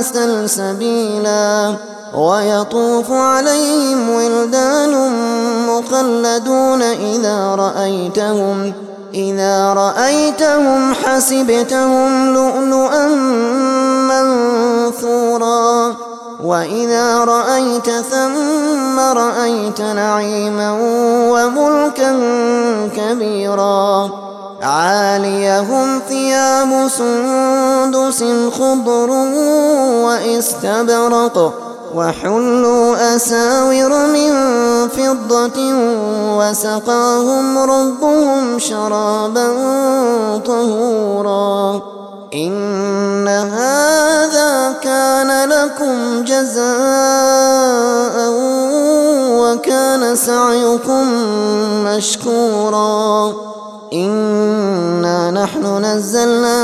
سلسبيلا ويطوف عليهم ولدان مخلدون إذا رأيتهم إذا رأيتهم حسبتهم لؤلؤا منثورا وإذا رأيت ثم رأيت نعيما وملكا كبيرا عاليهم ثياب سندس خضر واستبرق وحلوا أساور من فضة وسقاهم ربهم شرابا طهورا. إن هذا كان لكم جزاء وكان سعيكم مشكورا. إنا نحن نزلنا